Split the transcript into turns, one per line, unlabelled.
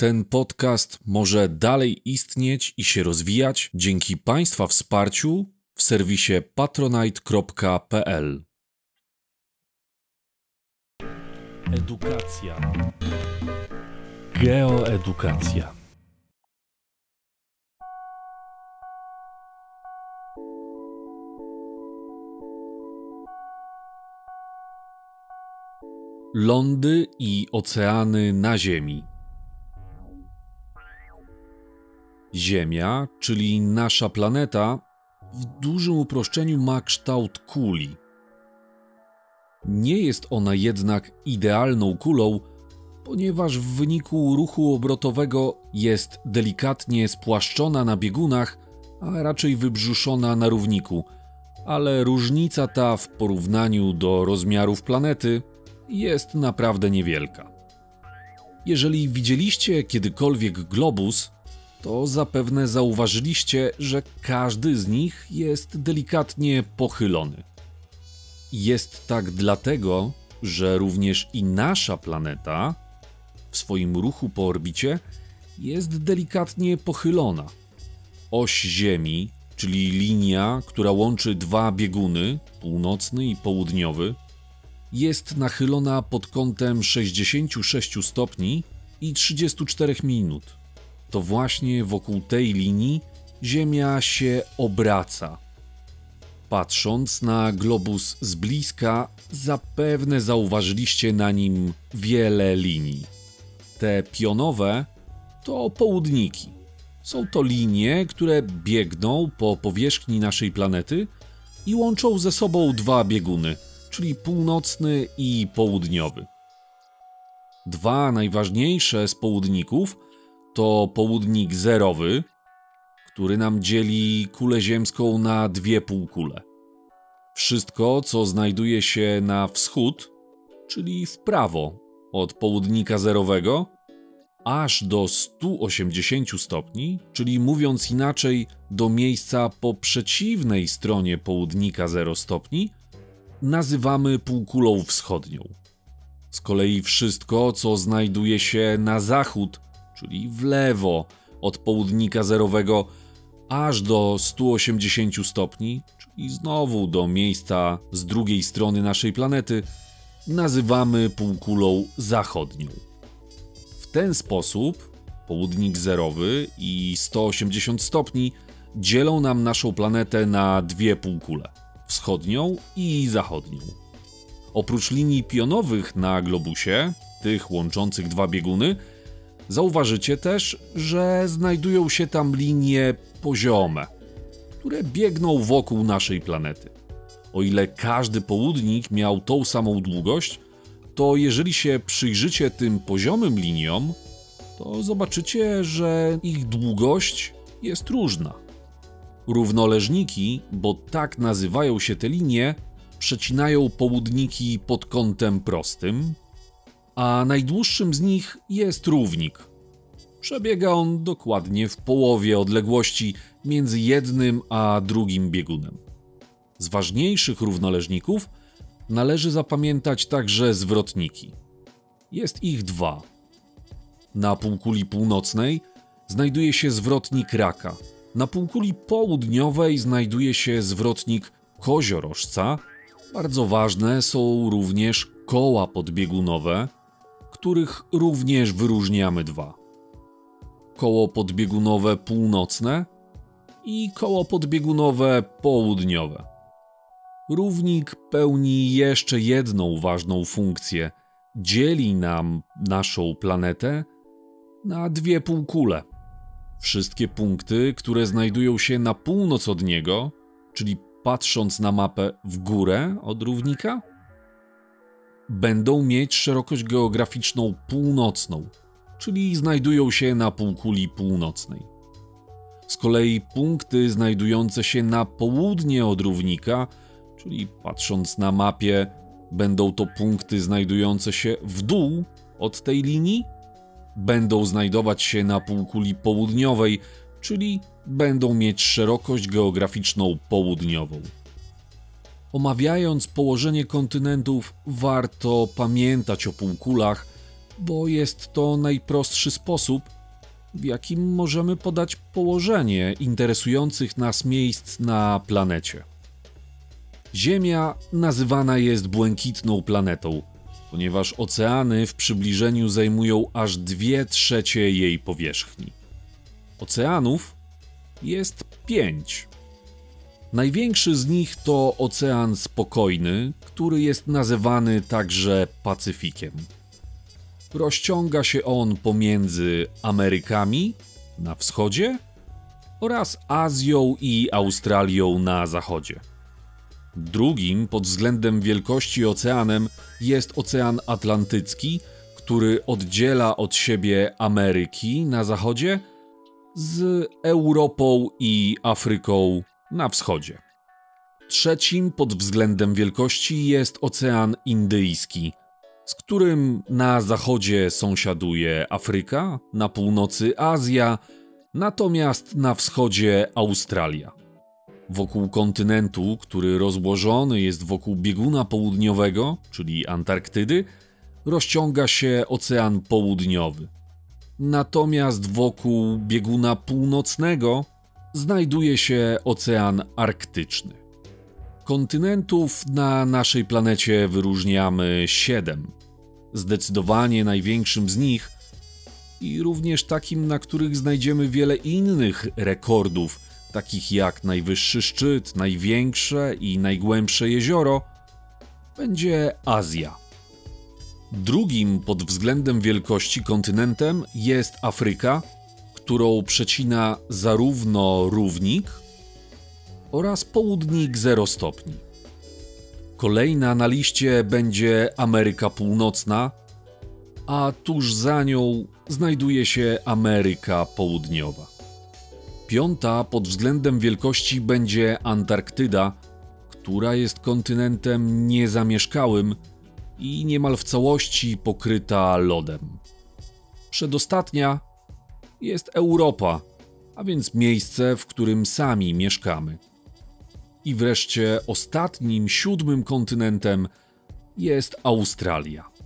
Ten podcast może dalej istnieć i się rozwijać dzięki Państwa wsparciu w serwisie patronite.pl. Edukacja. Geoedukacja. Lądy i oceany na Ziemi. Ziemia, czyli nasza planeta, w dużym uproszczeniu ma kształt kuli. Nie jest ona jednak idealną kulą, ponieważ w wyniku ruchu obrotowego jest delikatnie spłaszczona na biegunach, a raczej wybrzuszona na równiku, ale różnica ta w porównaniu do rozmiarów planety jest naprawdę niewielka. Jeżeli widzieliście kiedykolwiek globus, to zapewne zauważyliście, że każdy z nich jest delikatnie pochylony. Jest tak dlatego, że również i nasza planeta w swoim ruchu po orbicie jest delikatnie pochylona. Oś Ziemi, czyli linia, która łączy dwa bieguny, północny i południowy, jest nachylona pod kątem 66 stopni i 34 minut. To właśnie wokół tej linii Ziemia się obraca. Patrząc na globus z bliska, zapewne zauważyliście na nim wiele linii. Te pionowe to południki. Są to linie, które biegną po powierzchni naszej planety i łączą ze sobą dwa bieguny – czyli północny i południowy. Dwa najważniejsze z południków to południk zerowy, który nam dzieli kulę ziemską na dwie półkule. Wszystko, co znajduje się na wschód, czyli w prawo od południka zerowego, aż do 180 stopni, czyli mówiąc inaczej, do miejsca po przeciwnej stronie południka 0 stopni, nazywamy półkulą wschodnią. Z kolei wszystko, co znajduje się na zachód, czyli w lewo od południka zerowego aż do 180 stopni, czyli znowu do miejsca z drugiej strony naszej planety, nazywamy półkulą zachodnią. W ten sposób południk zerowy i 180 stopni dzielą nam naszą planetę na dwie półkule wschodnią i zachodnią. Oprócz linii pionowych na globusie, tych łączących dwa bieguny, zauważycie też, że znajdują się tam linie poziome, które biegną wokół naszej planety. O ile każdy południk miał tą samą długość, to jeżeli się przyjrzycie tym poziomym liniom, to zobaczycie, że ich długość jest różna. Równoleżniki, bo tak nazywają się te linie, przecinają południki pod kątem prostym, a najdłuższym z nich jest równik. Przebiega on dokładnie w połowie odległości między jednym a drugim biegunem. Z ważniejszych równoleżników należy zapamiętać także zwrotniki. Jest ich dwa. Na półkuli północnej znajduje się zwrotnik raka – na półkuli południowej znajduje się zwrotnik koziorożca. Bardzo ważne są również koła podbiegunowe, których również wyróżniamy dwa. Koło podbiegunowe północne i koło podbiegunowe południowe. Równik pełni jeszcze jedną ważną funkcję. Dzieli nam naszą planetę na dwie półkule. Wszystkie punkty, które znajdują się na północ od niego, czyli patrząc na mapę w górę od równika, będą mieć szerokość geograficzną północną, czyli znajdują się na półkuli północnej. Z kolei punkty znajdujące się na południe od równika, czyli patrząc na mapie, będą to punkty znajdujące się w dół od tej linii, będą znajdować się na półkuli południowej, czyli będą mieć szerokość geograficzną południową. Omawiając położenie kontynentów, warto pamiętać o półkulach, bo jest to najprostszy sposób, w jakim możemy podać położenie interesujących nas miejsc na planecie. Ziemia nazywana jest błękitną planetą, ponieważ oceany w przybliżeniu zajmują aż dwie trzecie jej powierzchni. Oceanów jest pięć. Największy z nich to Ocean Spokojny, który jest nazywany także Pacyfikiem. Rozciąga się on pomiędzy Amerykami na wschodzie oraz Azją i Australią na zachodzie. Drugim pod względem wielkości oceanem jest Ocean Atlantycki, który oddziela od siebie Ameryki na zachodzie z Europą i Afryką na wschodzie. Trzecim pod względem wielkości jest Ocean Indyjski, z którym na zachodzie sąsiaduje Afryka, na północy Azja, natomiast na wschodzie Australia. Wokół kontynentu, który rozłożony jest wokół bieguna południowego, czyli Antarktydy, rozciąga się Ocean Południowy. Natomiast wokół bieguna północnego znajduje się Ocean Arktyczny. Kontynentów na naszej planecie wyróżniamy siedem. Zdecydowanie największym z nich i również takim, na których znajdziemy wiele innych rekordów, takich jak najwyższy szczyt, największe i najgłębsze jezioro, będzie Azja. Drugim pod względem wielkości kontynentem jest Afryka, którą przecina zarówno równik oraz południk 0 stopni. Kolejna na liście będzie Ameryka Północna, a tuż za nią znajduje się Ameryka Południowa. Piąta pod względem wielkości będzie Antarktyda, która jest kontynentem niezamieszkałym i niemal w całości pokryta lodem. Przedostatnia jest Europa, a więc miejsce, w którym sami mieszkamy. I wreszcie ostatnim, siódmym kontynentem jest Australia.